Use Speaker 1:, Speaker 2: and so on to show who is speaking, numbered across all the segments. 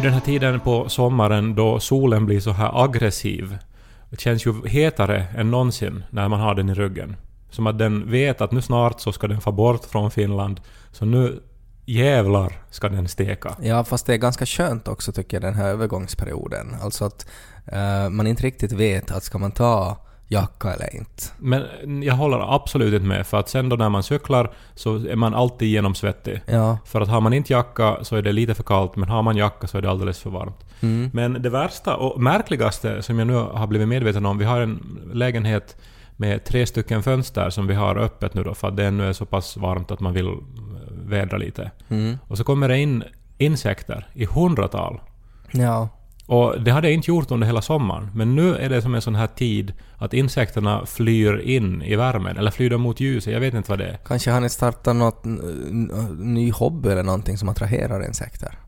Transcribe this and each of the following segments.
Speaker 1: ju den här tiden på sommaren då solen blir så här aggressiv. Det känns ju hetare än någonsin när man har den i ryggen. Som att den vet att nu snart så ska den få bort från Finland. Så nu jävlar ska den steka.
Speaker 2: Ja, fast det är ganska skönt också tycker jag den här övergångsperioden. Alltså att eh, man inte riktigt vet att ska man ta jacka eller inte.
Speaker 1: Men jag håller absolut inte med, för att sen då när man cyklar så är man alltid genomsvettig.
Speaker 2: Ja.
Speaker 1: För att har man inte jacka så är det lite för kallt, men har man jacka så är det alldeles för varmt.
Speaker 2: Mm.
Speaker 1: Men det värsta och märkligaste som jag nu har blivit medveten om, vi har en lägenhet med tre stycken fönster som vi har öppet nu då, för att det ännu är så pass varmt att man vill vädra lite.
Speaker 2: Mm.
Speaker 1: Och så kommer det in insekter i hundratal.
Speaker 2: Ja.
Speaker 1: Och det hade jag inte gjort under hela sommaren. Men nu är det som en sån här tid att insekterna flyr in i värmen. Eller flyr de mot ljuset? Jag vet inte vad det är.
Speaker 2: Kanske har ni startat något ny hobby eller någonting som attraherar insekter?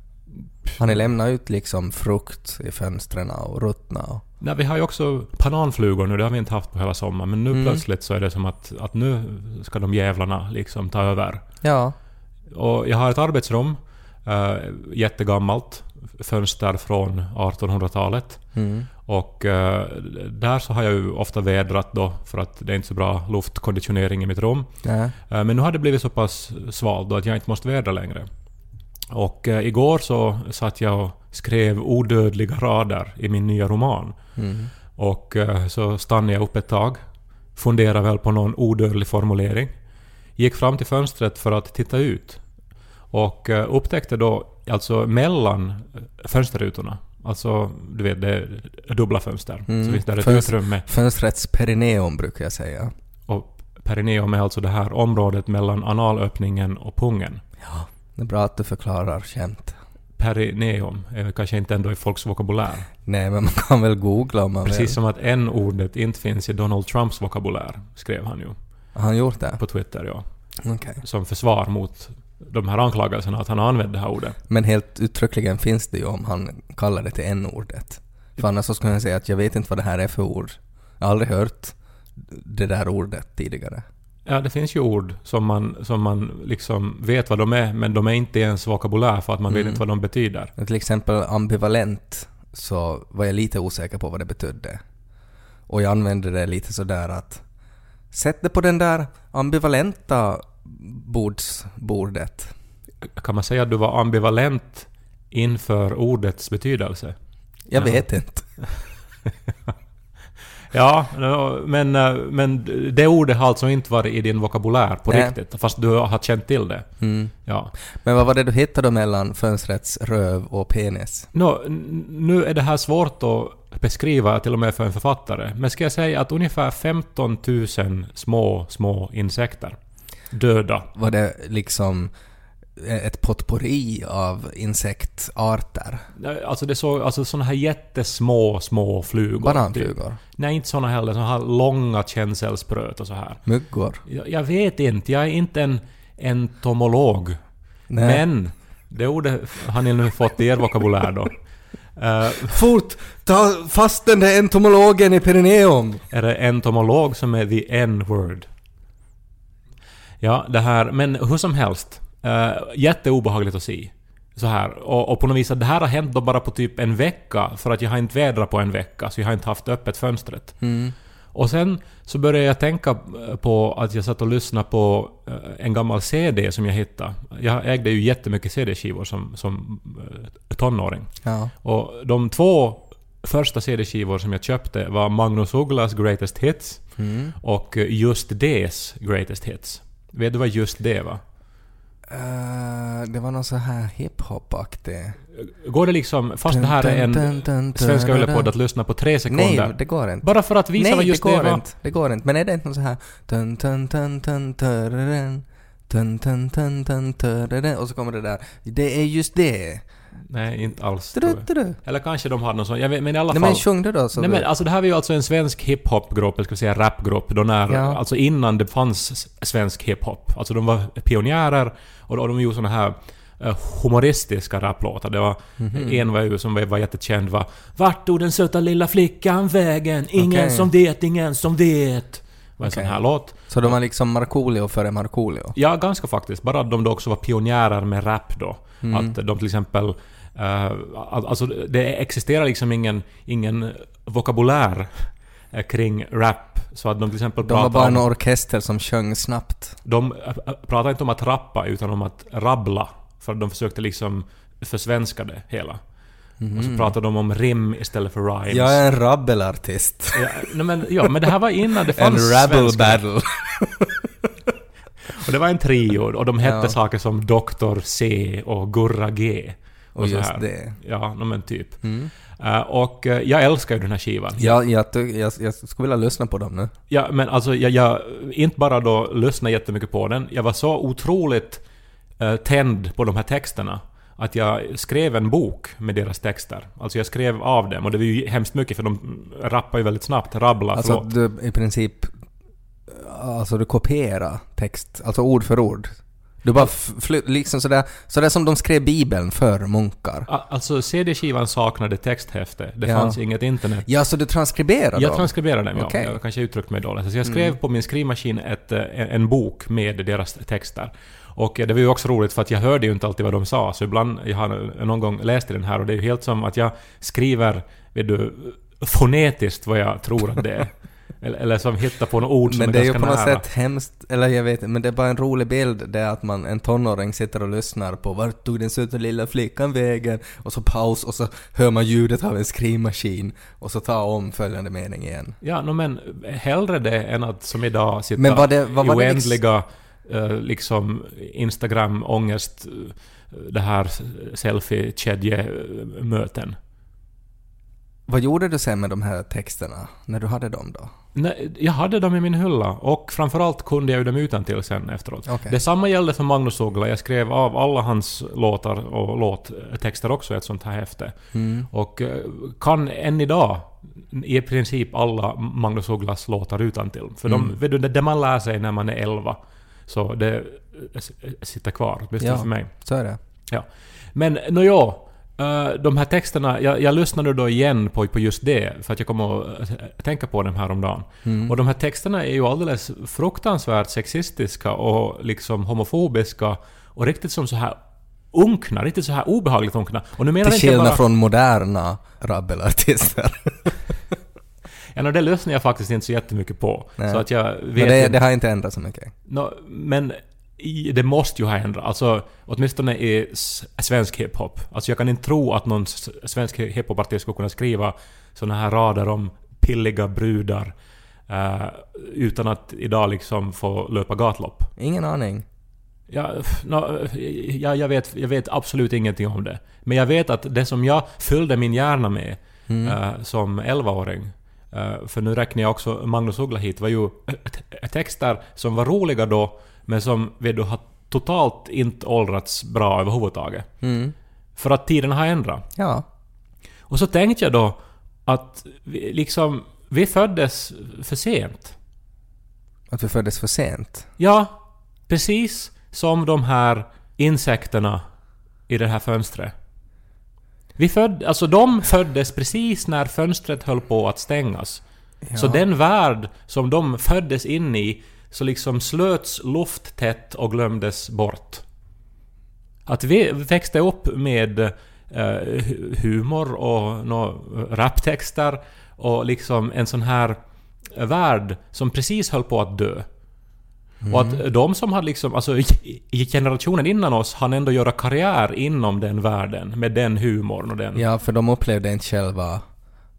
Speaker 2: Har ni lämnat ut liksom frukt i fönstren och ruttna och...
Speaker 1: Nej, vi har ju också bananflugor nu, det har vi inte haft på hela sommaren. Men nu
Speaker 2: Mm.
Speaker 1: plötsligt så är det som att, att nu ska de jävlarna liksom ta över.
Speaker 2: Ja.
Speaker 1: Och jag har ett arbetsrum, äh, jättegammalt, fönster från 1800-talet.
Speaker 2: Mm.
Speaker 1: Och eh, där så har jag ju ofta vädrat då, för att det är inte så bra luftkonditionering i mitt rum. Eh, Men nu har det blivit så pass svalt då att jag inte måste vädra längre. Och eh, igår så satt jag och skrev odödliga rader i min nya roman.
Speaker 2: Mm.
Speaker 1: Och eh, så stannade jag upp ett tag, funderade väl på någon odödlig formulering. Gick fram till fönstret för att titta ut. Och eh, upptäckte då, alltså mellan fönsterrutorna, alltså du vet det är dubbla fönster,
Speaker 2: Mm.
Speaker 1: så finns det ett
Speaker 2: Fönster-
Speaker 1: utrymme.
Speaker 2: Fönstrets perineum brukar jag säga.
Speaker 1: Och perineum är alltså det här området mellan analöppningen och pungen.
Speaker 2: Ja. Det är bra att du förklarar skämt.
Speaker 1: Perineum är kanske inte ändå i folks vokabulär.
Speaker 2: Nej, men man kan väl googla om man
Speaker 1: Precis
Speaker 2: vill.
Speaker 1: som att n-ordet inte finns i Donald Trumps vokabulär, skrev han ju
Speaker 2: Har han gjort det?
Speaker 1: på Twitter, ja.
Speaker 2: Okej.
Speaker 1: Som försvar mot de här anklagelserna att han har använt det här ordet.
Speaker 2: Men helt uttryckligen finns det ju om han kallar det till n-ordet. För annars så skulle jag säga att jag vet inte vad det här är för ord. Jag har aldrig hört det där ordet tidigare.
Speaker 1: Ja, det finns ju ord som man, som man liksom vet vad de är, men de är inte ens vokabulär för att man vet
Speaker 2: Mm.
Speaker 1: inte vad de betyder.
Speaker 2: Till exempel ambivalent så var jag lite osäker på vad det betydde. Och jag använde det lite sådär att sätt det på den där ambivalenta bordsbordet.
Speaker 1: Kan man säga att du var ambivalent inför ordets betydelse?
Speaker 2: Jag
Speaker 1: Ja.
Speaker 2: vet inte.
Speaker 1: Ja, men, eh, men det ordet har alltså inte varit i din vokabulär på
Speaker 2: Nej.
Speaker 1: riktigt, fast du har känt till det.
Speaker 2: Mm.
Speaker 1: Ja.
Speaker 2: Men vad var det du hittade mellan fönstrets röv och penis?
Speaker 1: Nå, n- nu är det här svårt att beskriva till och med för en författare, men ska jag säga att ungefär 15 000 små, små insekter döda.
Speaker 2: Var det liksom ett potpourri av insektarter?
Speaker 1: Alltså det såg, alltså såna här jättesmå, små flugor.
Speaker 2: Bananflugor?
Speaker 1: Nej, inte såna heller. Såna här långa känselspröt och så här.
Speaker 2: Myggor?
Speaker 1: Jag, jag vet inte, jag är inte en entomolog.
Speaker 2: Nej.
Speaker 1: Men det ordet har ni nu fått i er vokabulär då. Eh,
Speaker 2: Fort! Ta fast den där entomologen i perineum!
Speaker 1: är det entomolog som är the n-word? Ja, det här... Men hur som helst. Uh, jätteobehagligt att se. Så här. Och, och på något vis att det här har hänt då bara på typ en vecka, för att jag har inte vädrat på en vecka, så jag har inte haft öppet fönstret.
Speaker 2: Mm.
Speaker 1: Och sen så började jag tänka eh, på att jag satt och lyssnade på eh, en gammal CD som jag hittade. Jag ägde ju jättemycket CD-skivor som, som tonåring.
Speaker 2: Ja.
Speaker 1: Och de två första CD-skivor som jag köpte var Magnus Ugglas Greatest Hits
Speaker 2: Mm.
Speaker 1: och Just Des Greatest Hits. Vet du vad Just det var?
Speaker 2: Eh, det var någon så här hiphop-aktig...
Speaker 1: Går det liksom, fast det här är en svenska öllepodd, att lyssna på tre sekunder?
Speaker 2: Nej, det går inte.
Speaker 1: Bara för att visa
Speaker 2: Nej,
Speaker 1: vad just
Speaker 2: det
Speaker 1: det,
Speaker 2: går
Speaker 1: var?
Speaker 2: inte. Det går inte. Men är det inte någon så här... Tun, tun, tun, törren, tun, tun, tun, tun, törren, och så kommer det där. Det är just det.
Speaker 1: Nej, inte alls. Tror jag. Eller kanske de hade någon sån, jag vet, men i alla
Speaker 2: Nej
Speaker 1: fall.
Speaker 2: men sjung du då så
Speaker 1: Nej men alltså det här var ju alltså en svensk hiphopgrupp, jag skulle säga rapgrupp, då när,
Speaker 2: Ja.
Speaker 1: alltså innan det fanns svensk hiphop. Alltså de var pionjärer och, och de gjorde såna här eh, humoristiska raplåtar. Det var
Speaker 2: Mhm.
Speaker 1: en var ju som var, var jättekänd var Vart tog den söta lilla flickan vägen? Ingen
Speaker 2: Okej.
Speaker 1: som vet, ingen som vet. Var en sån
Speaker 2: Okej.
Speaker 1: här låt.
Speaker 2: Så de var liksom Markoolio före Markoolio?
Speaker 1: Ja, ganska faktiskt. Bara att de då också var pionjärer med rap då.
Speaker 2: Mm.
Speaker 1: Att de till exempel Uh, alltså det existerar liksom ingen, ingen vokabulär eh, kring rap. Så att de till exempel
Speaker 2: De var
Speaker 1: pratar
Speaker 2: bara en orkester som sjöng snabbt.
Speaker 1: De äh, pratar inte om att rappa utan om att rabbla. För att de försökte liksom försvenska det hela. Och så pratar de om rim istället för rhymes.
Speaker 2: Jag är en rabbelartist.
Speaker 1: Ja, nej, men, ja, men det här var innan det
Speaker 2: En
Speaker 1: fanns
Speaker 2: rabble
Speaker 1: svenska.
Speaker 2: battle.
Speaker 1: Och det var en trio och de hette
Speaker 2: Ja.
Speaker 1: saker som Dr. C och Gurra G.
Speaker 2: Och
Speaker 1: så
Speaker 2: just det.
Speaker 1: Ja, men typ.
Speaker 2: Mm.
Speaker 1: Eh, och eh, jag älskar ju den här skivan.
Speaker 2: Ja, jag, jag, jag skulle vilja lyssna på dem nu.
Speaker 1: Ja, men alltså jag, jag inte bara då lyssnade jättemycket på den, jag var så otroligt uh, tänd på de här texterna att jag skrev en bok med deras texter. Alltså jag skrev av dem och det var ju hemskt mycket för de rappar ju väldigt snabbt. Rabbla,
Speaker 2: Alltså
Speaker 1: förlåt.
Speaker 2: du i princip... Alltså du kopierar text, alltså ord för ord. Du bara fly, liksom sådär, sådär som de skrev bibeln för munkar.
Speaker 1: Alltså CD-skivan saknade texthäfte. Det
Speaker 2: Ja.
Speaker 1: fanns inget internet.
Speaker 2: Ja, så du transkriberar
Speaker 1: Jag transkriberade dem, ja. Jag kanske uttryckt mig dåligt. Så jag skrev på min skrivmaskin ett, eh, en bok med deras texter. Och eh, det var ju också roligt för att jag hörde ju inte alltid vad de sa, så ibland, jag har någon gång läst i den här och det är ju helt som att jag skriver, vet du, fonetiskt vad jag tror att det är. eller, eller som hittar på något ord som
Speaker 2: Men
Speaker 1: är
Speaker 2: det är ju
Speaker 1: ganska
Speaker 2: på något
Speaker 1: nära.
Speaker 2: sätt hemskt, eller jag vet men det är bara en rolig bild det att man, en tonåring sitter och lyssnar på vart tog den söta lilla flickan vägen? Och så paus och så hör man ljudet av en skrivmaskin och så tar om följande mening igen.
Speaker 1: Ja, no, men hellre det än att som idag sitta
Speaker 2: Men var det-
Speaker 1: i
Speaker 2: var liksom-
Speaker 1: oändliga liksom Instagram-ångest, eh, det här selfie-kedjemöten.
Speaker 2: Vad gjorde du sen med de här texterna, när du hade dem då?
Speaker 1: Nej, jag hade dem i min hylla och framförallt kunde jag ju dem utan sen efteråt.
Speaker 2: Okej.
Speaker 1: Detsamma gällde för Magnus Uggla. Jag skrev av alla hans låtar och låttexter också i ett sånt här häfte.
Speaker 2: Mm.
Speaker 1: Och eh, kan än idag i princip alla Magnus Ugglas låtar utan till. För
Speaker 2: Mm.
Speaker 1: de, vet du, det, man lär sig när man är 11. Så det eh, sitter kvar, åtminstone
Speaker 2: Ja.
Speaker 1: för mig.
Speaker 2: Så är det.
Speaker 1: Ja. Men nåja, eh, de här texterna, jag, jag lyssnade då igen på, på just det, för att jag kom att eh, tänka på dem häromdagen.
Speaker 2: Mm.
Speaker 1: Och de här texterna är ju alldeles fruktansvärt sexistiska och liksom homofobiska och riktigt som så här unkna, riktigt så här obehagligt unkna. Och nu menar
Speaker 2: Till skillnad
Speaker 1: bara...
Speaker 2: från moderna rabbelartister.
Speaker 1: Ja, no, det lyssnar jag faktiskt inte så jättemycket på.
Speaker 2: Nej.
Speaker 1: Så att jag vet
Speaker 2: Men det, det har inte ändrats så mycket.
Speaker 1: Nå, men i, det måste ju ha ändrats. Alltså, åtminstone i svensk hiphop. Alltså jag kan inte tro att någon svensk hiphopartist skulle kunna skriva såna här rader om pilliga brudar eh, utan att idag liksom få löpa gatlopp.
Speaker 2: Ingen aning.
Speaker 1: Ja, nå, ja, jag, vet, jag vet absolut ingenting om det. Men jag vet att det som jag fyllde min hjärna med eh, som 11-åring, eh, för nu räknar jag också Magnus Uggla hit, var ju texter som var roliga då, men som vet du, har totalt inte åldrats bra överhuvudtaget.
Speaker 2: Mm.
Speaker 1: För att tiden har ändrat.
Speaker 2: Ja.
Speaker 1: Och så tänkte jag då att vi, liksom, vi föddes för sent.
Speaker 2: Att vi föddes för sent.
Speaker 1: Ja, precis som de här insekterna i det här fönstret. Vi föd, alltså de föddes precis när fönstret höll på att stängas. Så den värld som de föddes in i så liksom slöts lufttätt och glömdes bort. Att vi växte upp med eh, hu- humor och no, raptexter och liksom en sån här värld som precis höll på att dö. Och att de som hade liksom, alltså generationen innan oss hann ändå göra karriär inom den världen med den humorn och den...
Speaker 2: Ja, för de upplevde inte själva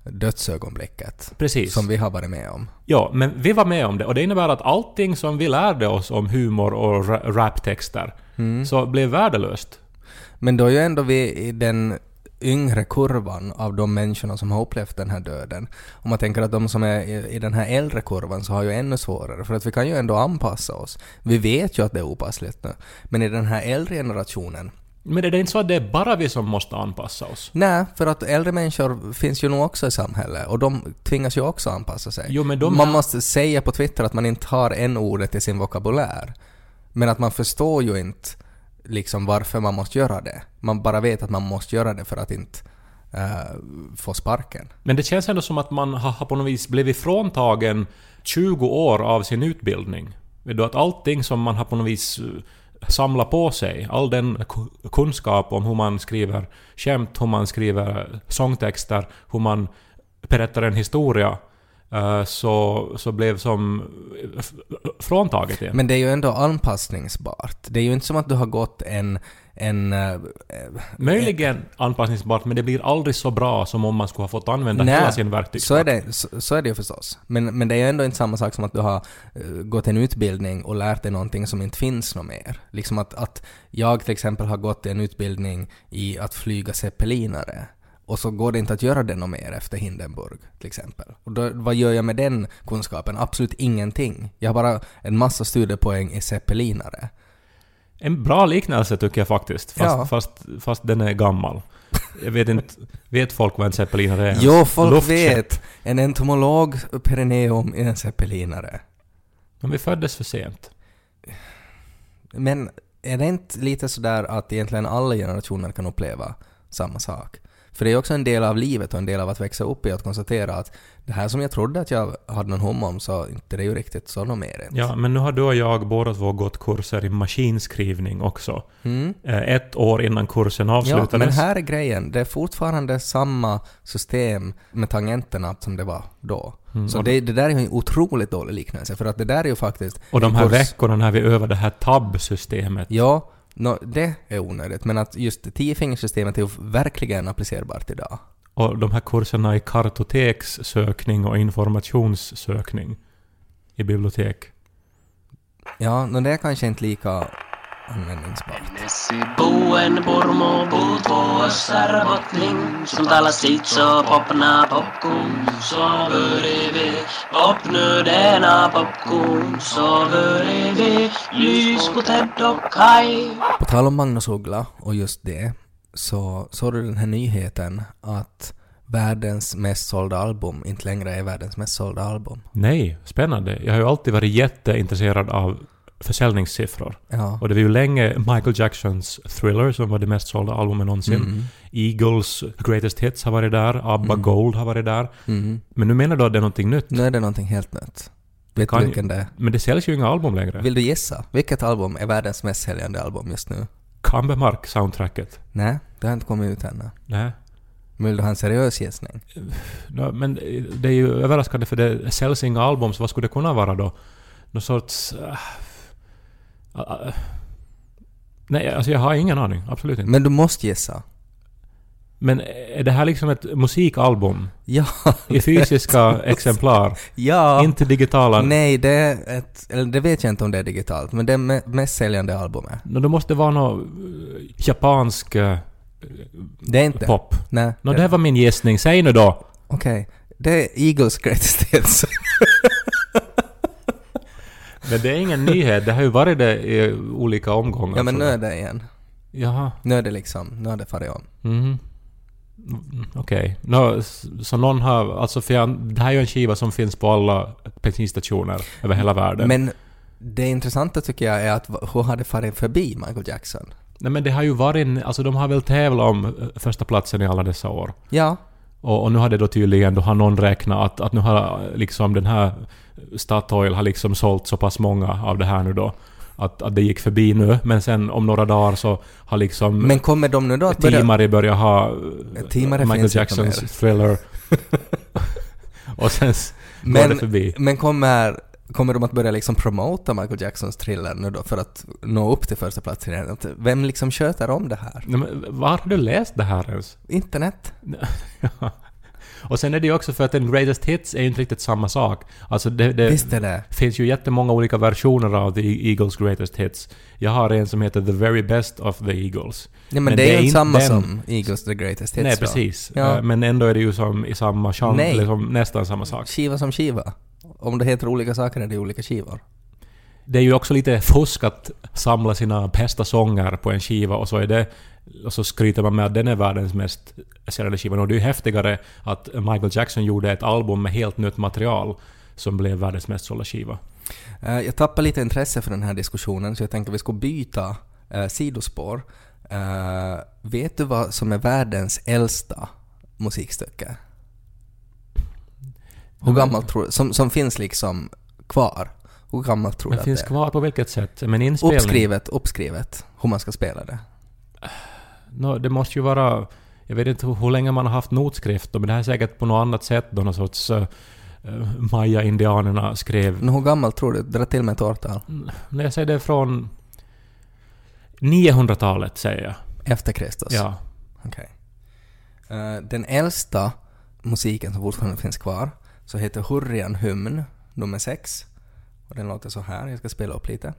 Speaker 2: dödsögonblicket.
Speaker 1: Precis.
Speaker 2: Som vi har varit med om.
Speaker 1: Ja, men vi var med om det och det innebär att allting som vi lärde oss om humor och ra- raptexter så blev värdelöst.
Speaker 2: Men då är ju ändå vi i den yngre kurvan av de människorna som har upplevt den här döden. Om man tänker att de som är i, den här äldre kurvan så har ju ännu svårare, för att vi kan ju ändå anpassa oss. Vi vet ju att det är opassligt nu. Men i den här äldre generationen,
Speaker 1: Men är det inte så att det är bara vi som måste anpassa oss?
Speaker 2: nej, för att äldre människor finns ju nog också i samhället och de tvingas ju också anpassa sig.
Speaker 1: Jo, men de
Speaker 2: man måste säga på Twitter att man inte har en ordet i sin vokabulär. Men att man förstår ju inte liksom varför man måste göra det. Man bara vet att man måste göra det för att inte uh, få sparken.
Speaker 1: Men det känns ändå som att man har, på något vis blivit fråntagen 20 år av sin utbildning. Vet du, att allting som man har på något vis eh, samlat samla på sig all den kunskap om hur man skriver skämt, hur man skriver eh, sångtexter, hur man berättar en historia, så, så blev som fråntaget det.
Speaker 2: Men det är ju ändå anpassningsbart. Det är ju inte som att du har gått en... en eh,
Speaker 1: Möjligen anpassningsbart, men det blir aldrig så bra som om man skulle ha fått använda
Speaker 2: Nej,
Speaker 1: hela sin
Speaker 2: så
Speaker 1: verktygsstock.
Speaker 2: är, det, så, så är det ju förstås. Men, men det är ju ändå inte samma sak som att du har eh, gått en utbildning och lärt dig någonting som inte finns något mer. Liksom att, att jag till exempel har gått en utbildning i att flyga zeppelinare och så går det inte att göra det något mer efter Hindenburg till exempel. Och då, vad gör jag med den kunskapen? Absolut ingenting. Jag har bara en massa studiepoäng i zeppelinare.
Speaker 1: En bra liknelse tycker jag faktiskt, fast,
Speaker 2: Ja.
Speaker 1: fast, fast den är gammal. Jag vet inte, vet folk vad en zeppelinare är?
Speaker 2: Jo, folk
Speaker 1: Luftskepp.
Speaker 2: vet. En entomolog perineum i en zeppelinare.
Speaker 1: Men vi föddes för sent.
Speaker 2: Men är det inte lite sådär att egentligen alla generationer kan uppleva samma sak? För det är också en del av livet och en del av att växa upp i att konstatera att det här som jag trodde att jag hade någon hum om så inte det är ju riktigt så något mer.
Speaker 1: Ja, men nu har du och jag båda två gått kurser i maskinskrivning också.
Speaker 2: Mm.
Speaker 1: Eh, Ett år innan kursen
Speaker 2: Ja,
Speaker 1: avslutades.
Speaker 2: men här är grejen. Det är fortfarande samma system med tangenterna som det var då.
Speaker 1: Mm,
Speaker 2: Så det, det där är ju en otroligt dålig liknelse, för att det där är ju faktiskt...
Speaker 1: och de här
Speaker 2: kurs-
Speaker 1: veckorna när vi övar det här tab-systemet.
Speaker 2: Ja, nå, det är onödigt, men att just tiofingersystemet är ju verkligen applicerbart idag.
Speaker 1: Och de här kurserna i kartotekssökning och informationssökning i bibliotek.
Speaker 2: Ja, men det är kanske inte lika användningsbart.
Speaker 3: Boen Burmo puuttuu Österbottning Som talar sitt så popna popcorn Så börjar vi Popnu denna popcorn Så börjar vi Lys på Ted och Kai
Speaker 2: På tal om Magnus Uggla och just det, så såg du den här nyheten att världens mest sålda album inte längre är världens mest sålda album.
Speaker 1: Nej, spännande. Jag har ju alltid varit jätteintresserad av försäljningssiffror.
Speaker 2: Ja.
Speaker 1: Och det var ju länge Michael Jacksons Thriller som var det mest sålda albumet någonsin.
Speaker 2: Mm.
Speaker 1: Eagles Greatest Hits har varit där, ABBA Gold har varit där.
Speaker 2: Mm.
Speaker 1: Men nu menar du att det är någonting nytt?
Speaker 2: Nu är det någonting helt nytt. Vet
Speaker 1: kan
Speaker 2: du vilken det är?
Speaker 1: Men det säljs ju inga album längre.
Speaker 2: Vill du gissa? Vilket album är världens mest säljande album just nu?
Speaker 1: Kambemark soundtracket.
Speaker 2: Nej, det har inte kommit ut ännu.
Speaker 1: Nej.
Speaker 2: Men Vill du ha en seriös gissning?
Speaker 1: No, men det är ju överraskande för det säljs inga album, så vad skulle det kunna vara då? Någon sorts... äh, nej, alltså jag har ingen aning. Absolut inte.
Speaker 2: Men du måste gissa.
Speaker 1: Men är det här liksom ett musikalbum?
Speaker 2: Ja.
Speaker 1: I fysiska exemplar?
Speaker 2: ja.
Speaker 1: Inte digitala?
Speaker 2: Nej, det är ett... Eller det vet jag inte om det är digitalt, men det är me- mest säljande albumet.
Speaker 1: No, det måste vara någon eh, japansk eh,
Speaker 2: Det är inte...
Speaker 1: pop.
Speaker 2: Nej.
Speaker 1: No, det här var min gissning. Säg nu då!
Speaker 2: Okej. Det är Eagles Greatest Hits.
Speaker 1: Men det är ingen nyhet. Det har ju varit det i olika omgångar.
Speaker 2: ja, men nu är det igen.
Speaker 1: Jaha.
Speaker 2: Nu är det liksom... Nu har det farit om.
Speaker 1: Mhm. Mm, Okej. Nå, s- så någon har... Alltså för jag, det här är ju en skiva som finns på alla bensinstationer över hela världen.
Speaker 2: Men det intressanta tycker jag är att hur har det farit förbi Michael Jackson?
Speaker 1: Nej men det har ju varit... Alltså de har väl tävlat om eh, första platsen i alla dessa år.
Speaker 2: Ja.
Speaker 1: Och, och nu har det då tydligen, då har någon räknat att, att nu har eh, liksom den här Statoil har liksom sålt så pass många av det här nu då. Att, att det gick förbi nu, men sen om några dagar så har liksom
Speaker 2: Men kommer de nu då att börja...
Speaker 1: Börjat ha eh, Michael Jacksons thriller. och sen s- går
Speaker 2: Men-
Speaker 1: det förbi.
Speaker 2: Men kommer, kommer de att börja liksom promota Michael Jacksons thriller nu då för att nå upp till första platsen Vem liksom sköter om det här?
Speaker 1: Nej, men var har du läst det här ens?
Speaker 2: Internet?
Speaker 1: Ja. Och sen är det ju också för att en Greatest Hits är ju inte riktigt samma sak. Alltså det, det
Speaker 2: Visst är det.
Speaker 1: finns ju jättemånga olika versioner av The Eagles Greatest Hits. Jag har en som heter The Very Best of the Eagles.
Speaker 2: Ja, men,
Speaker 1: Men
Speaker 2: det är ju inte samma
Speaker 1: den-
Speaker 2: som Eagles The Greatest Hits
Speaker 1: Nej, precis.
Speaker 2: Ja.
Speaker 1: Eh, Men ändå är det ju som i samma genre,
Speaker 2: Nej.
Speaker 1: eller som nästan samma sak.
Speaker 2: Skiva som skiva. Om det heter olika saker är det olika skivor.
Speaker 1: Det är ju också lite fusk att samla sina bästa sånger på en skiva och så är det... Och så skryter man med att den är världens mest säljande skiva. Och det är ju häftigare att Michael Jackson gjorde ett album med helt nytt material som blev världens mest sålda skiva.
Speaker 2: Eh, jag tappar lite intresse för den här diskussionen så jag tänker att vi ska byta uh, sidospår. Eh, vet du vad som är världens äldsta musikstycke? Hur gammalt tror du? Som, som finns liksom kvar. Gammalt tror
Speaker 1: Men
Speaker 2: att
Speaker 1: finns
Speaker 2: det är?
Speaker 1: kvar på vilket sätt? Men inspelning?
Speaker 2: Uppskrivet, uppskrivet, hur man ska spela det.
Speaker 1: Nå, det måste ju vara... Jag vet inte hur, länge man har haft notskrift men det här är säkert på något annat sätt då någon sorts uh, Maya-indianerna skrev.
Speaker 2: Men hur gammalt tror du? Dra till med ett årtal.
Speaker 1: När jag säger det från 900-talet, säger jag.
Speaker 2: Efter Kristus?
Speaker 1: Ja.
Speaker 2: Okej. Eh, den äldsta musiken som fortfarande finns kvar så heter Hurrian Hymn nummer 6. Och den låter så här, jag ska spela upp lite.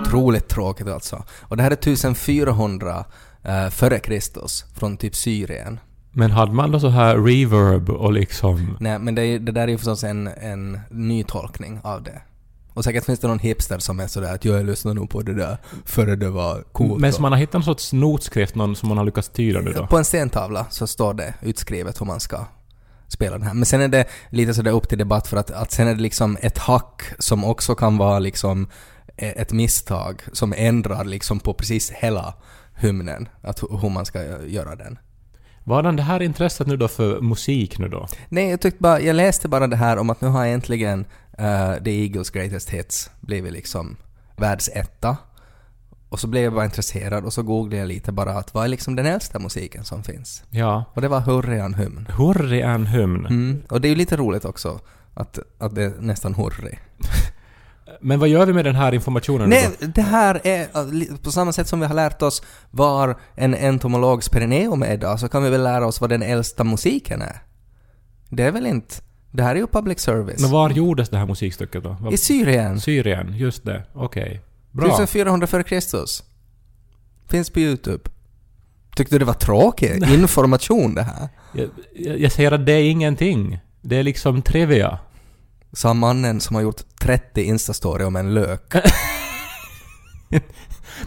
Speaker 2: Otroligt tråkigt alltså. Och det här är 1400 eh, före Kristus från typ Syrien.
Speaker 1: Men hade man då så här reverb och liksom...
Speaker 2: Nej, men det, är, det där är ju förstås en, en ny tolkning av det. Och säkert finns det någon hipster som är sådär att jag lyssnar nog på det där före det var coolt.
Speaker 1: Men så man har hittat någon sorts notskrift någon som man har lyckats tyda nu då?
Speaker 2: På en stentavla så står det utskrivet hur man ska spela den här. Men sen är det lite sådär upp till debatt för att, att sen är det liksom ett hack som också kan vara liksom e- ett misstag som ändrar liksom på precis hela hymnen, att hu- hur man ska göra den.
Speaker 1: Vadan det här intresset nu då för musik nu då?
Speaker 2: Nej, jag tyckte bara, jag läste bara det här om att nu har äntligen uh, The Eagles Greatest Hits blivit liksom världsetta. Och så blev jag bara intresserad och så googlade jag lite bara att vad är liksom den äldsta musiken som finns?
Speaker 1: Ja.
Speaker 2: Och det var Hurrian hymn.
Speaker 1: Hurri är en hymn.
Speaker 2: Mm. Och det är ju lite roligt också att, att det är nästan hurri.
Speaker 1: Men vad gör vi med den här informationen
Speaker 2: Nej,
Speaker 1: då?
Speaker 2: det här är på samma sätt som vi har lärt oss var en entomologs perineum är idag så kan vi väl lära oss vad den äldsta musiken är. Det är väl inte... Det här är ju public service.
Speaker 1: Men var gjordes det här musikstycket då?
Speaker 2: I Syrien.
Speaker 1: Syrien, just det. Okej. Bra.
Speaker 2: 1400 före Kristus. Finns på Youtube. Tyckte du det var tråkigt? Information det här.
Speaker 1: Jag, jag jag säger att det är ingenting. Det är liksom trivia.
Speaker 2: Sa mannen som har gjort 30 instastory om en lök.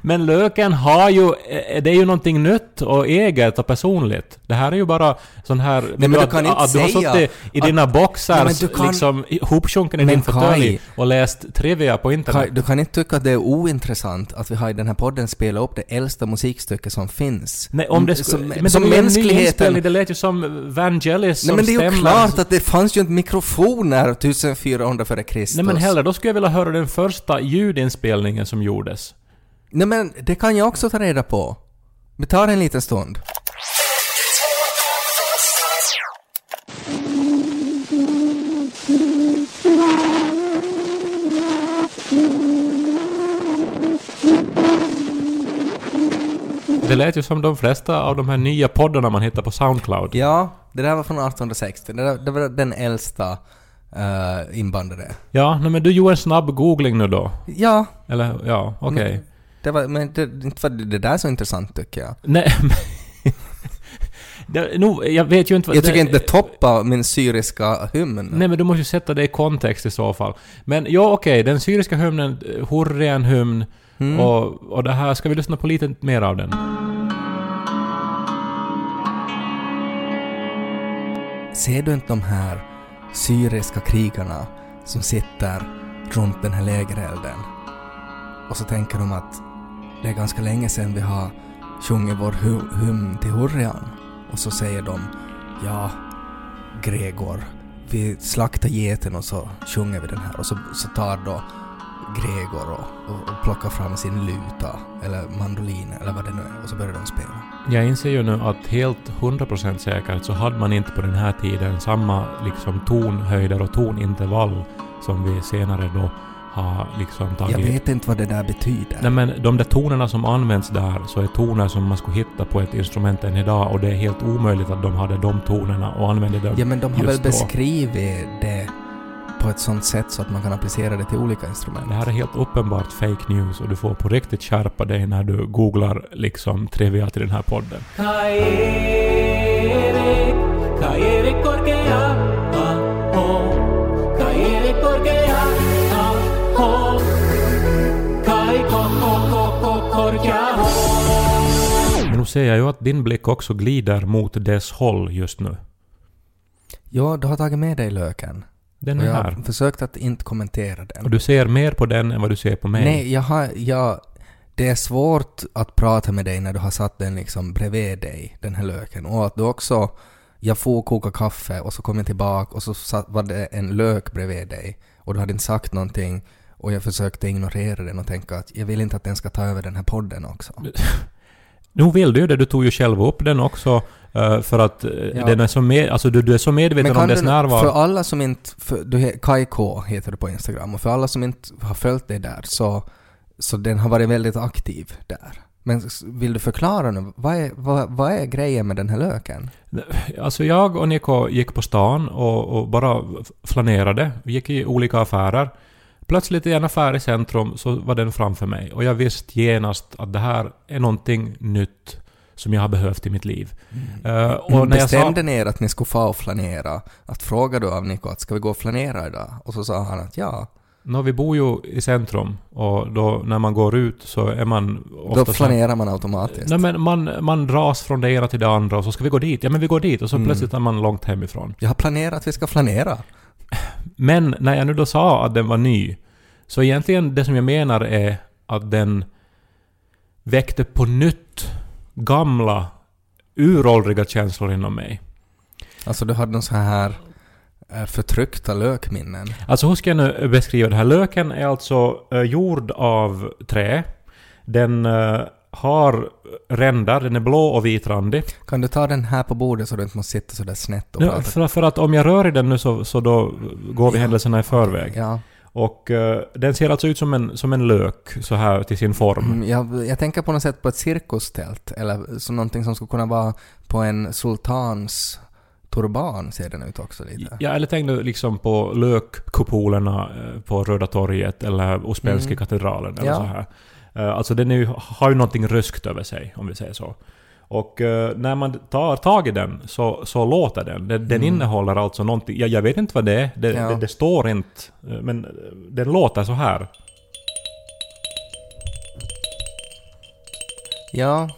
Speaker 1: Men löken har ju... eh, Det är ju någonting nytt och eget och personligt. Det här är ju bara sån här...
Speaker 2: men du
Speaker 1: att,
Speaker 2: kan inte
Speaker 1: att du har suttit i
Speaker 2: att-
Speaker 1: dina boxar
Speaker 2: Ja, men du kan-
Speaker 1: liksom ihopsjunken i din fåtölj och läst trivia på internet.
Speaker 2: Kai, du kan inte tycka att det är ointressant att vi har i den här podden spelat upp det äldsta musikstycke som finns.
Speaker 1: Nej, om det
Speaker 2: Mm,
Speaker 1: skulle...
Speaker 2: som,
Speaker 1: men
Speaker 2: som
Speaker 1: det
Speaker 2: mänskligheten...
Speaker 1: Det lät ju som Vangelis som
Speaker 2: Nej men det är ju klart att det fanns ju inte mikrofoner 1400 före Kristus.
Speaker 1: Nej men hellre, då skulle jag vilja höra den första ljudinspelningen som gjordes.
Speaker 2: Nej men det kan jag också ta reda på. Vi tar en liten stund.
Speaker 1: Det lät ju som de flesta av de här nya poddarna man hittar på Soundcloud.
Speaker 2: Ja, det där var från 1860. Det, där, det var den äldsta uh, inbandade.
Speaker 1: Ja, nej, men du gjorde en snabb googling nu då?
Speaker 2: Ja,
Speaker 1: Eller, ja, okej.
Speaker 2: Mm. Det var, men det, inte var det där så intressant tycker jag.
Speaker 1: Nej, men... det, no, jag vet ju inte vad...
Speaker 2: Jag tycker inte det toppar min syriska hymn.
Speaker 1: Nej men du måste ju sätta det i kontext i så fall. Men ja okej, den syriska hymnen, är en hymn
Speaker 2: Mm.
Speaker 1: och, och det här, ska vi lyssna på lite mer av den?
Speaker 2: Ser du inte de här syriska krigarna som sitter runt den här lägerelden? Och så tänker de att det är ganska länge sedan vi har sjungit vår hu- hymn till Hurrian. Och så säger de ja, Gregor, vi slaktar geten och så sjunger vi den här. Och så, så tar då Gregor och, och, och plockar fram sin luta eller mandolin eller vad det nu är och så börjar de spela.
Speaker 1: Jag inser ju nu att helt 100% säkert så hade man inte på den här tiden samma liksom tonhöjder och tonintervall som vi senare då har liksom tagit.
Speaker 2: Jag vet inte vad det där betyder.
Speaker 1: Nej men de där tonerna som används där så är toner som man skulle hitta på ett instrument än idag och det är helt omöjligt att de hade de tonerna och använde dem
Speaker 2: Ja men de har väl
Speaker 1: just då.
Speaker 2: beskrivit det på ett sånt sätt så att man kan applicera det till olika instrument.
Speaker 1: Det här är helt uppenbart fake news och du får på riktigt skärpa dig när du googlar liksom trivia till den här podden. Ser jag ju att din blick också glider mot dess håll just nu.
Speaker 2: Ja, du har tagit med dig löken.
Speaker 1: Den är
Speaker 2: jag
Speaker 1: här.
Speaker 2: har försökt att inte kommentera den.
Speaker 1: Och du ser mer på den än vad du ser på mig.
Speaker 2: Nej, jag har, jag, det är svårt att prata med dig när du har satt den liksom bredvid dig, den här löken. Och att du också, jag får koka kaffe och så kom jag tillbaka och så satt, var det en lök bredvid dig och du hade inte sagt någonting och jag försökte ignorera den och tänka att jag vill inte att den ska ta över den här podden också.
Speaker 1: Nu vill du ju det, du tog ju själv upp den också. eh, för att eh,
Speaker 2: Ja.
Speaker 1: den är så med, alltså du, du är så medveten om dess
Speaker 2: du,
Speaker 1: närvaro.
Speaker 2: för alla som inte, för, du, Kai K heter du på Instagram och för alla som inte har följt dig där så, så den har varit väldigt aktiv där. Men vill du förklara nu, vad är, vad, vad är grejen med den här löken?
Speaker 1: Alltså jag och Niko gick på stan och, och bara flanerade. Vi gick i olika affärer. Plötsligt i en affär i centrum så var den framför mig. Och jag visste genast att det här är någonting nytt som jag har behövt i mitt liv. Eh, och när sa...
Speaker 2: Bestämde ni er att ni skulle få och flanera? Att fråga du av Nico att ska vi gå och flanera idag? Och så sa han att ja.
Speaker 1: Nå, vi bor ju i centrum och då när man går ut så är man ofta
Speaker 2: Då flanerar man automatiskt.
Speaker 1: Nej men man, man dras från det ena till det andra och så ska vi gå dit. Ja men vi går dit och så
Speaker 2: Mm.
Speaker 1: plötsligt är man långt hemifrån.
Speaker 2: Jag har planerat att vi ska flanera.
Speaker 1: Men när jag nu då sa att den var ny, så egentligen det som jag menar är att den väckte på nytt gamla, uråldriga känslor inom mig.
Speaker 2: Alltså du hade någon så här eh, förtryckta lökminnen.
Speaker 1: Alltså hur ska jag nu beskriva det här? Löken är alltså eh, gjord av trä. Den eh, har rändar, den är blå och vitrandig.
Speaker 2: Kan du ta den här på bordet så du inte måste sitta så där snett och
Speaker 1: Ja,
Speaker 2: prata?
Speaker 1: för, för att om jag rör i den nu så, så då går vi
Speaker 2: Ja.
Speaker 1: händelserna i förväg.
Speaker 2: Ja.
Speaker 1: Och eh, den ser alltså ut som en, som en lök så här till sin form.
Speaker 2: Mm, jag, jag tänker på något sätt på ett cirkustält, eller som någonting som skulle kunna vara på en sultans turban ser den ut också lite.
Speaker 1: Ja, eller tänk nu liksom på lökkupolerna eh, på Röda torget eller Uspensky
Speaker 2: Mm.
Speaker 1: katedralen eller
Speaker 2: Ja.
Speaker 1: så här. Eh, Alltså den ju, har ju någonting ryskt över sig, om vi säger så. Och eh, när man tar tag i den så, så låter den. Den, den
Speaker 2: Mm.
Speaker 1: innehåller alltså någonting, ja, jag vet inte vad det är, det,
Speaker 2: Ja.
Speaker 1: det, det står inte, eh, men den låter så här.
Speaker 2: Ja,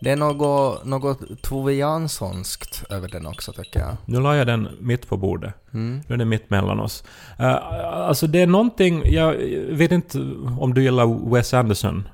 Speaker 2: det är något, något Tove Janssonskt över den också tycker jag.
Speaker 1: Nu la jag den mitt på bordet.
Speaker 2: Mm.
Speaker 1: Nu är den mitt mellan oss. Uh, alltså det är någonting, jag vet inte om du gillar Wes Anderson?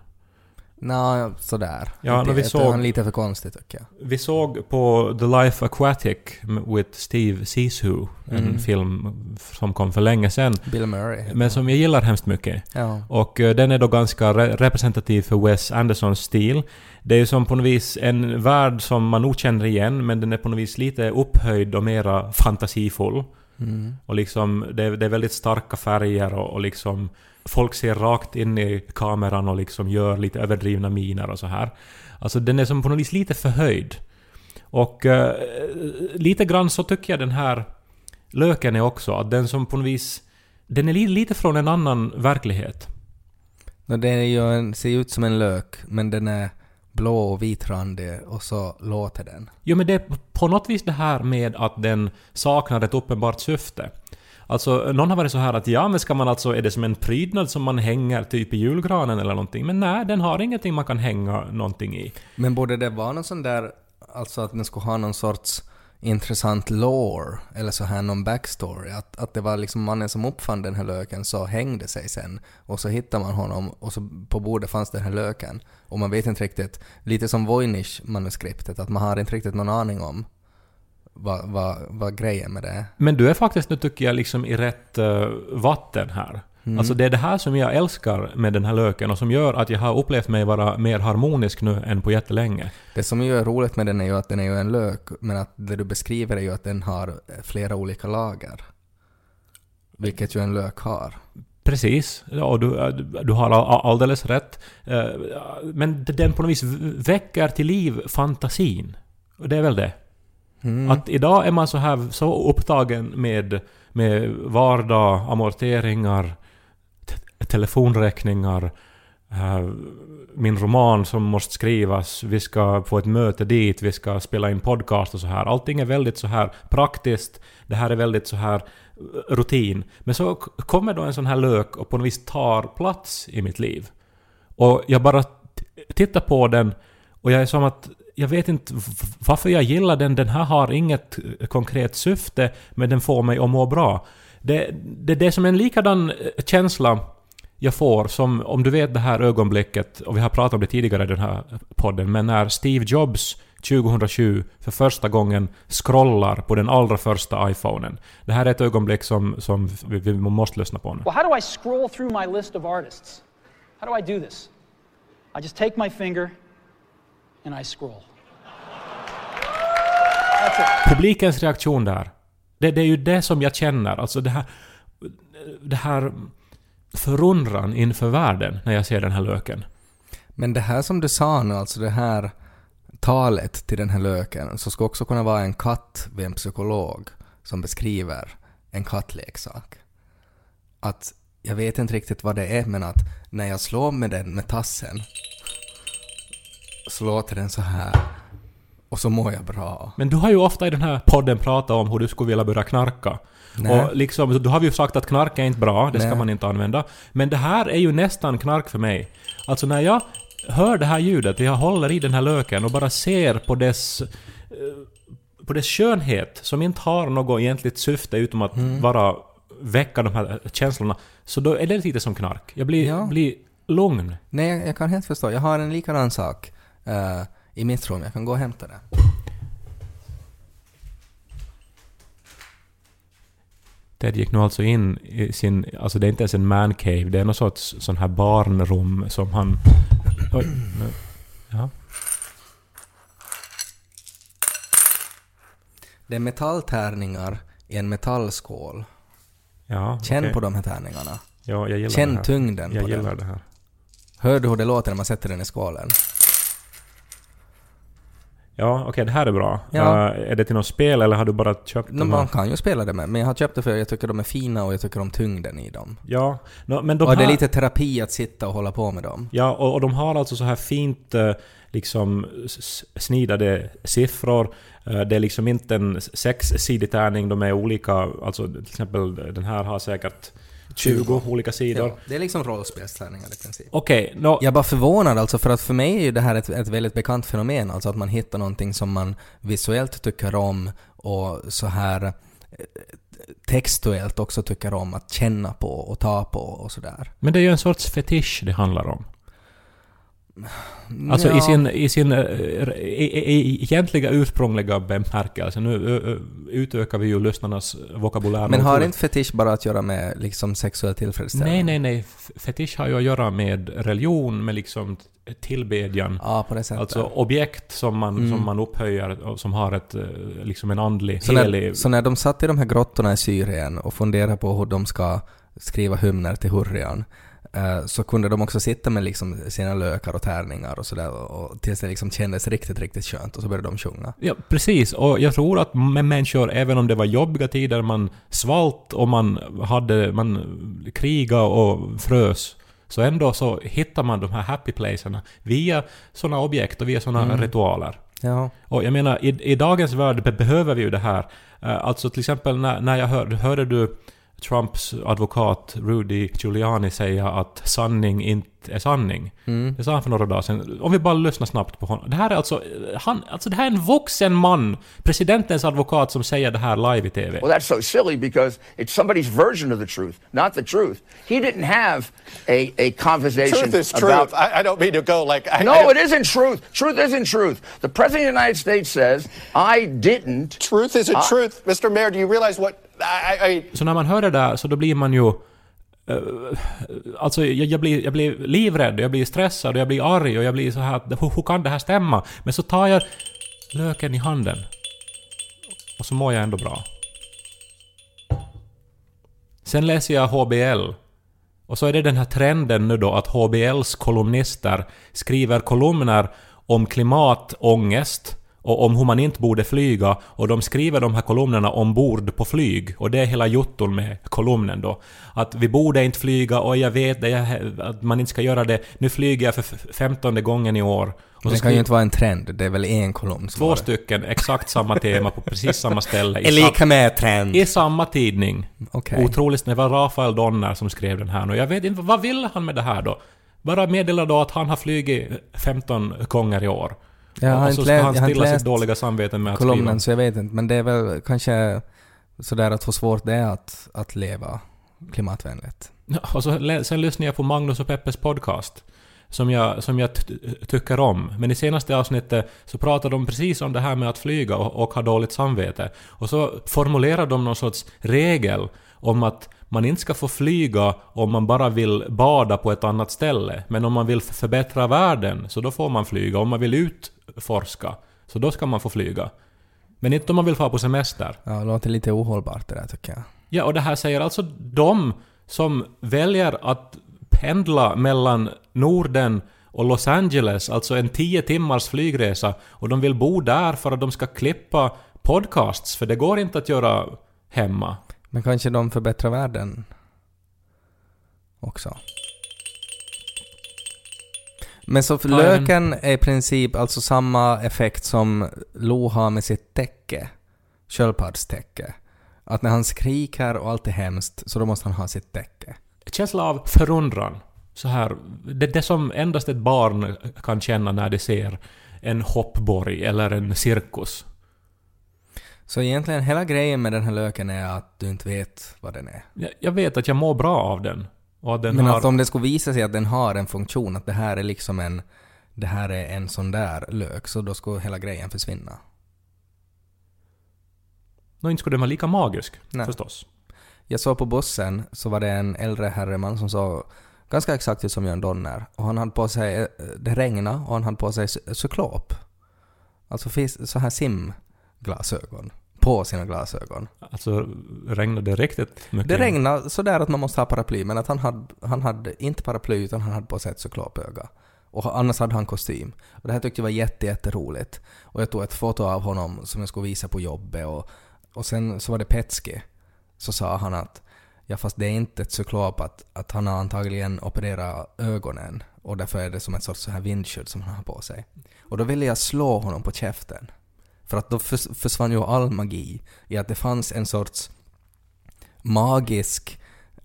Speaker 2: Nå, sådär.
Speaker 1: Ja, när vi såg-
Speaker 2: är lite för konstig tycker jag.
Speaker 1: Vi såg på The Life Aquatic with Steve Zissou, en
Speaker 2: Mm.
Speaker 1: film som kom för länge sedan,
Speaker 2: Bill Murray.
Speaker 1: men som jag gillar hemskt mycket.
Speaker 2: Ja.
Speaker 1: Och eh, den är då ganska re- representativ för Wes Andersons stil. Det är ju som på något vis en värld som man nog känner igen, men den är på något vis lite upphöjd och mera fantasifull.
Speaker 2: Mm.
Speaker 1: Och liksom, det, är- det är väldigt starka färger och, och liksom folk ser rakt in i kameran och liksom gör lite överdrivna miner och så här. Alltså den är som på något vis lite förhöjd. Och eh, lite grann så tycker jag den här löken är också, att den som på något vis... Den är li, lite från en annan verklighet.
Speaker 2: Nå, den är ju en, ser ut som en lök, men den är blå och vitrandig och så låter den.
Speaker 1: Jo men det är på något vis det här med att den saknar ett uppenbart syfte. Alltså, någon har varit så här att ja, men ska man alltså, är det som en prydnad som man hänger typ i julgranen eller någonting? Men nej, den har ingenting man kan hänga någonting i.
Speaker 2: Men borde det vara någon sån där, alltså att den skulle ha någon sorts intressant lore, eller så här någon backstory, att, att det var liksom mannen som uppfann den här löken så hängde sig sen och så hittade man honom och så på bordet fanns den här löken och man vet inte riktigt, lite som Voynich-manuskriptet, att man har inte riktigt någon aning om vad, vad, vad grejen med det är.
Speaker 1: Men du är faktiskt nu tycker jag liksom i rätt eh, vatten här.
Speaker 2: Mm.
Speaker 1: Alltså det är det här som jag älskar med den här löken och som gör att jag har upplevt mig vara mer harmonisk nu än på jättelänge.
Speaker 2: Det som ju är roligt med den är ju att den är ju en lök, men att det du beskriver är ju att den har flera olika lager. Vilket ju en lök har.
Speaker 1: Precis, ja, du, du har all- alldeles rätt. Eh, Men den på något vis väcker till liv fantasin. Och det är väl det.
Speaker 2: Mm.
Speaker 1: Att idag är man så här så upptagen med, med vardag, amorteringar, te- telefonräkningar, äh, min roman som måste skrivas, vi ska få ett möte dit, vi ska spela in podcast och så här. Allting är väldigt så här praktiskt, det här är väldigt så här eh, rutin. Men så kommer då en sån här lök och på något vis tar plats i mitt liv. Och jag bara tittar på den och jag är som att jag vet inte varför jag gillar den. Den här har inget eh, konkret syfte, men den får mig att må bra. Det, det, det är som en likadan eh, känsla jag får som om du vet det här ögonblicket, och vi har pratat om det tidigare i den här podden, men när Steve Jobs 2007 för första gången scrollar på den allra första iPhonen. Det här är ett ögonblick som, som vi, vi måste lyssna på nu.
Speaker 4: Well, how do I scroll through my list of artists? How do I do this? I just take my finger and I scroll. It.
Speaker 1: Publikens reaktion där, det, det är ju det som jag känner. Alltså det här... Det här förundran inför världen när jag ser den här löken.
Speaker 2: Men det här som du sa nu, alltså det här talet till den här löken, så ska också kunna vara en katt vid en psykolog som beskriver en kattleksak. Att jag vet inte riktigt vad det är, men att när jag slår med den med tassen så låter den så här och så mår jag bra.
Speaker 1: Men du har ju ofta i den här podden pratat om hur du skulle vilja börja knarka.
Speaker 2: Nej.
Speaker 1: Och liksom, då har vi ju sagt att knark är inte bra, det ska
Speaker 2: Nej.
Speaker 1: man inte använda. Men det här är ju nästan knark för mig. Alltså när jag hör det här ljudet, jag håller i den här löken och bara ser på dess eh, på dess skönhet, som inte har något egentligt syfte utom att
Speaker 2: Mm.
Speaker 1: bara väcka de här känslorna, så då är det lite som knark. Jag blir,
Speaker 2: Ja.
Speaker 1: blir lugn.
Speaker 2: Nej, jag, kan helt förstå. Jag har en likadan sak eh, i mitt rum. Jag kan gå och hämta det.
Speaker 1: Ted gick nu alltså in i sin... Alltså det är inte ens en man cave, det är någon sorts sån här barnrum som han... Oj, nu, ja.
Speaker 2: Det är metalltärningar i en metallskål.
Speaker 1: ja
Speaker 2: Känn
Speaker 1: okej.
Speaker 2: på de här tärningarna.
Speaker 1: Ja, jag gillar det
Speaker 2: Känn
Speaker 1: här.
Speaker 2: tyngden
Speaker 1: Jag
Speaker 2: på
Speaker 1: gillar
Speaker 2: den.
Speaker 1: det här.
Speaker 2: Hör du hur det låter när man sätter den i skålen?
Speaker 1: Ja, okej, det här är bra.
Speaker 2: Ja.
Speaker 1: Eh, är det till något spel eller har du bara köpt
Speaker 2: No,
Speaker 1: dem?
Speaker 2: man kan ju spela det med, men jag har köpt det för jag tycker de är fina och jag tycker om tyngden i dem.
Speaker 1: Ja, no, men de
Speaker 2: och
Speaker 1: här...
Speaker 2: det är lite terapi att sitta och hålla på med dem.
Speaker 1: Ja, och, och de har alltså så här fint eh, liksom snidade siffror. Eh, Det är liksom inte en sexsidig tärning, de är olika. Alltså till exempel den här har säkert 20 olika sidor.
Speaker 2: Ja, det är liksom rollspelstärningar i princip.
Speaker 1: Okej, nå-
Speaker 2: Jag är bara förvånad alltså, för att för mig är ju det här ett, ett väldigt bekant fenomen, alltså att man hittar någonting som man visuellt tycker om och så här eh, textuellt också tycker om att känna på och ta på och sådär.
Speaker 1: men det är ju en sorts fetisch det handlar om. Alltså
Speaker 2: Ja.
Speaker 1: i sin, i sin eh, i, i, egentliga ursprungliga bemärkelse. Nu utökar vi ju lyssnarnas vokabulär.
Speaker 2: Men har inte fetisch bara att göra med liksom sexuell tillfredsställelse?
Speaker 1: Nej, nej, nej. Fetisch har ju att göra med religion, med liksom tillbedjan.
Speaker 2: Ja, på det sättet.
Speaker 1: Alltså objekt som man,
Speaker 2: Mm.
Speaker 1: som man upphöjer och som har ett, eh, liksom en andlig,
Speaker 2: så, när,
Speaker 1: helig...
Speaker 2: så när de satt i de här grottorna i Syrien och funderade på hur de ska skriva hymner till Hurrian så kunde de också sitta med liksom sina lökar och tärningar och sådär tills det liksom kändes riktigt, riktigt skönt och så började de sjunga.
Speaker 1: Ja, precis. Och jag tror att med människor, även om det var jobbiga tider, man svalt och man hade... Man kriga och frös. Så ändå så hittar man de här happy placerna via sådana objekt och via sådana
Speaker 2: Mm.
Speaker 1: ritualer.
Speaker 2: Ja.
Speaker 1: Och jag menar, i, i dagens värld be- behöver vi ju det här. Eh, Alltså till exempel när, när jag hör, hörde du Trumps advokat Rudy Giuliani säga att sanning inte är sanning.
Speaker 2: Mm.
Speaker 1: Det sa han för några dagar sedan. Om vi bara lyssnar snabbt på honom. Det här är alltså... Han, alltså det här är en vuxen man, presidentens advokat, som säger det här live i TV.
Speaker 5: Well, that's so silly because it's somebody's version of the truth, not the truth. He didn't have a, a conversation
Speaker 6: Truth is
Speaker 5: about.
Speaker 6: truth. I, I don't mean to go like. I,
Speaker 5: no,
Speaker 6: I
Speaker 5: it isn't truth. Truth isn't truth. The President of the United States says, I didn't.
Speaker 6: Truth is a
Speaker 5: I-
Speaker 6: truth, Mr. Mayor. Do you realize what? I, I,
Speaker 1: Så när man hör det där så då blir man ju... Eh, alltså jag, jag, blir, jag blir livrädd, jag blir stressad, jag blir arg och jag blir så här hur, hur kan det här stämma? Men så tar jag löken i handen. Och så mår jag ändå bra. Sen läser jag HBL. Och så är det den här trenden nu då att HBLs kolumnister skriver kolumner om klimatångest och om hur man inte borde flyga och de skriver de här kolumnerna ombord på flyg och det är hela jotton med kolumnen då. Att vi borde inte flyga och jag vet det, jag, att man inte ska göra det. Nu flyger jag för femtonde gången i år. Och
Speaker 2: Det kan ju inte vara en trend, det är väl en kolumn som
Speaker 1: två stycken, exakt samma tema på precis samma ställe. i
Speaker 2: lika med trend.
Speaker 1: i samma tidning.
Speaker 2: Okej.
Speaker 1: Otroligt, det var Rafael Donner som skrev den här. Och jag vet inte, vad ville han med det här då? Bara meddela då att han har flugit 15 gånger i år.
Speaker 2: Jag har
Speaker 1: och så ska
Speaker 2: lä-
Speaker 1: han
Speaker 2: inte
Speaker 1: stilla sitt
Speaker 2: läst
Speaker 1: dåliga samvete med att skriva.
Speaker 2: kolumnen så jag vet inte, men det är väl kanske Så där att hur svårt det är att, att leva klimatvänligt.
Speaker 1: Och så, sen lyssnade jag på Magnus och Peppes podcast. Som jag, som jag tycker om. Men i senaste avsnittet så pratar de precis om det här med att flyga och, och ha dåligt samvete. Och så formulerar de någon sorts regel om att man inte ska få flyga om man bara vill bada på ett annat ställe. Men om man vill förbättra världen så då får man flyga. Om man vill utforska så då ska man få flyga. Men inte om man vill få på semester.
Speaker 2: Ja, det låter lite ohållbart det där tycker jag.
Speaker 1: Ja, och det här säger alltså de som väljer att pendla mellan Norden och Los Angeles, alltså en 10 timmars flygresa, och de vill bo där för att de ska klippa podcasts, för det går inte att göra hemma.
Speaker 2: Men kanske de förbättrar världen också. Men så
Speaker 1: Ja,
Speaker 2: löken är i princip alltså samma effekt som Lo har med sitt täcke, sköldpaddstäcke. Att när han skriker och allt är hemskt så då måste han ha sitt täcke.
Speaker 1: Känsla av förundran. Så här, det, det som endast ett barn kan känna när det ser en hoppborg eller en cirkus.
Speaker 2: Så egentligen hela grejen med den här löken är att du inte vet vad den är.
Speaker 1: Jag, jag vet att jag mår bra av den.
Speaker 2: Men
Speaker 1: har...
Speaker 2: att om det skulle visa sig att den har en funktion, att det här är liksom en det här är en sån där lök, så då skulle hela grejen försvinna.
Speaker 1: Nå, inte skulle den vara lika magisk,
Speaker 2: Nej.
Speaker 1: förstås.
Speaker 2: Jag såg på bussen så var det en äldre herreman som såg ganska exakt ut som Jörn Donner. Och han hade på sig, eh, det regnade och han hade på sig cy- cyklop. Alltså så här simglasögon. På sina glasögon.
Speaker 1: Alltså, regnade det riktigt mycket?
Speaker 2: Det regnade sådär att man måste ha paraply, men att han hade, han hade inte paraply utan han hade på sig ett cyklopöga. Och annars hade han kostym. Och det här tyckte jag var jätte, jätteroligt. Och jag tog ett foto av honom som jag skulle visa på jobbet och, och sen så var det Petski. Så sa han att ja fast det är inte ett cyklop att, att han har antagligen opererat ögonen och därför är det som ett sorts så här vindskydd som han har på sig. Och då ville jag slå honom på käften. För att då förs- försvann ju all magi i att det fanns en sorts magisk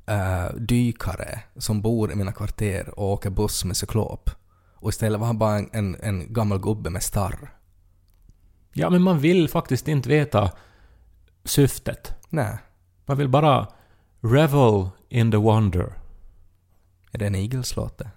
Speaker 2: eh, dykare som bor i mina kvarter och åker buss med cyklop. Och istället var han bara en, en, en gammal gubbe med starr.
Speaker 1: Ja, men man vill faktiskt inte veta syftet.
Speaker 2: Nej,
Speaker 1: Man vill bara revel in the wonder.
Speaker 2: är det en Eagles-låt det?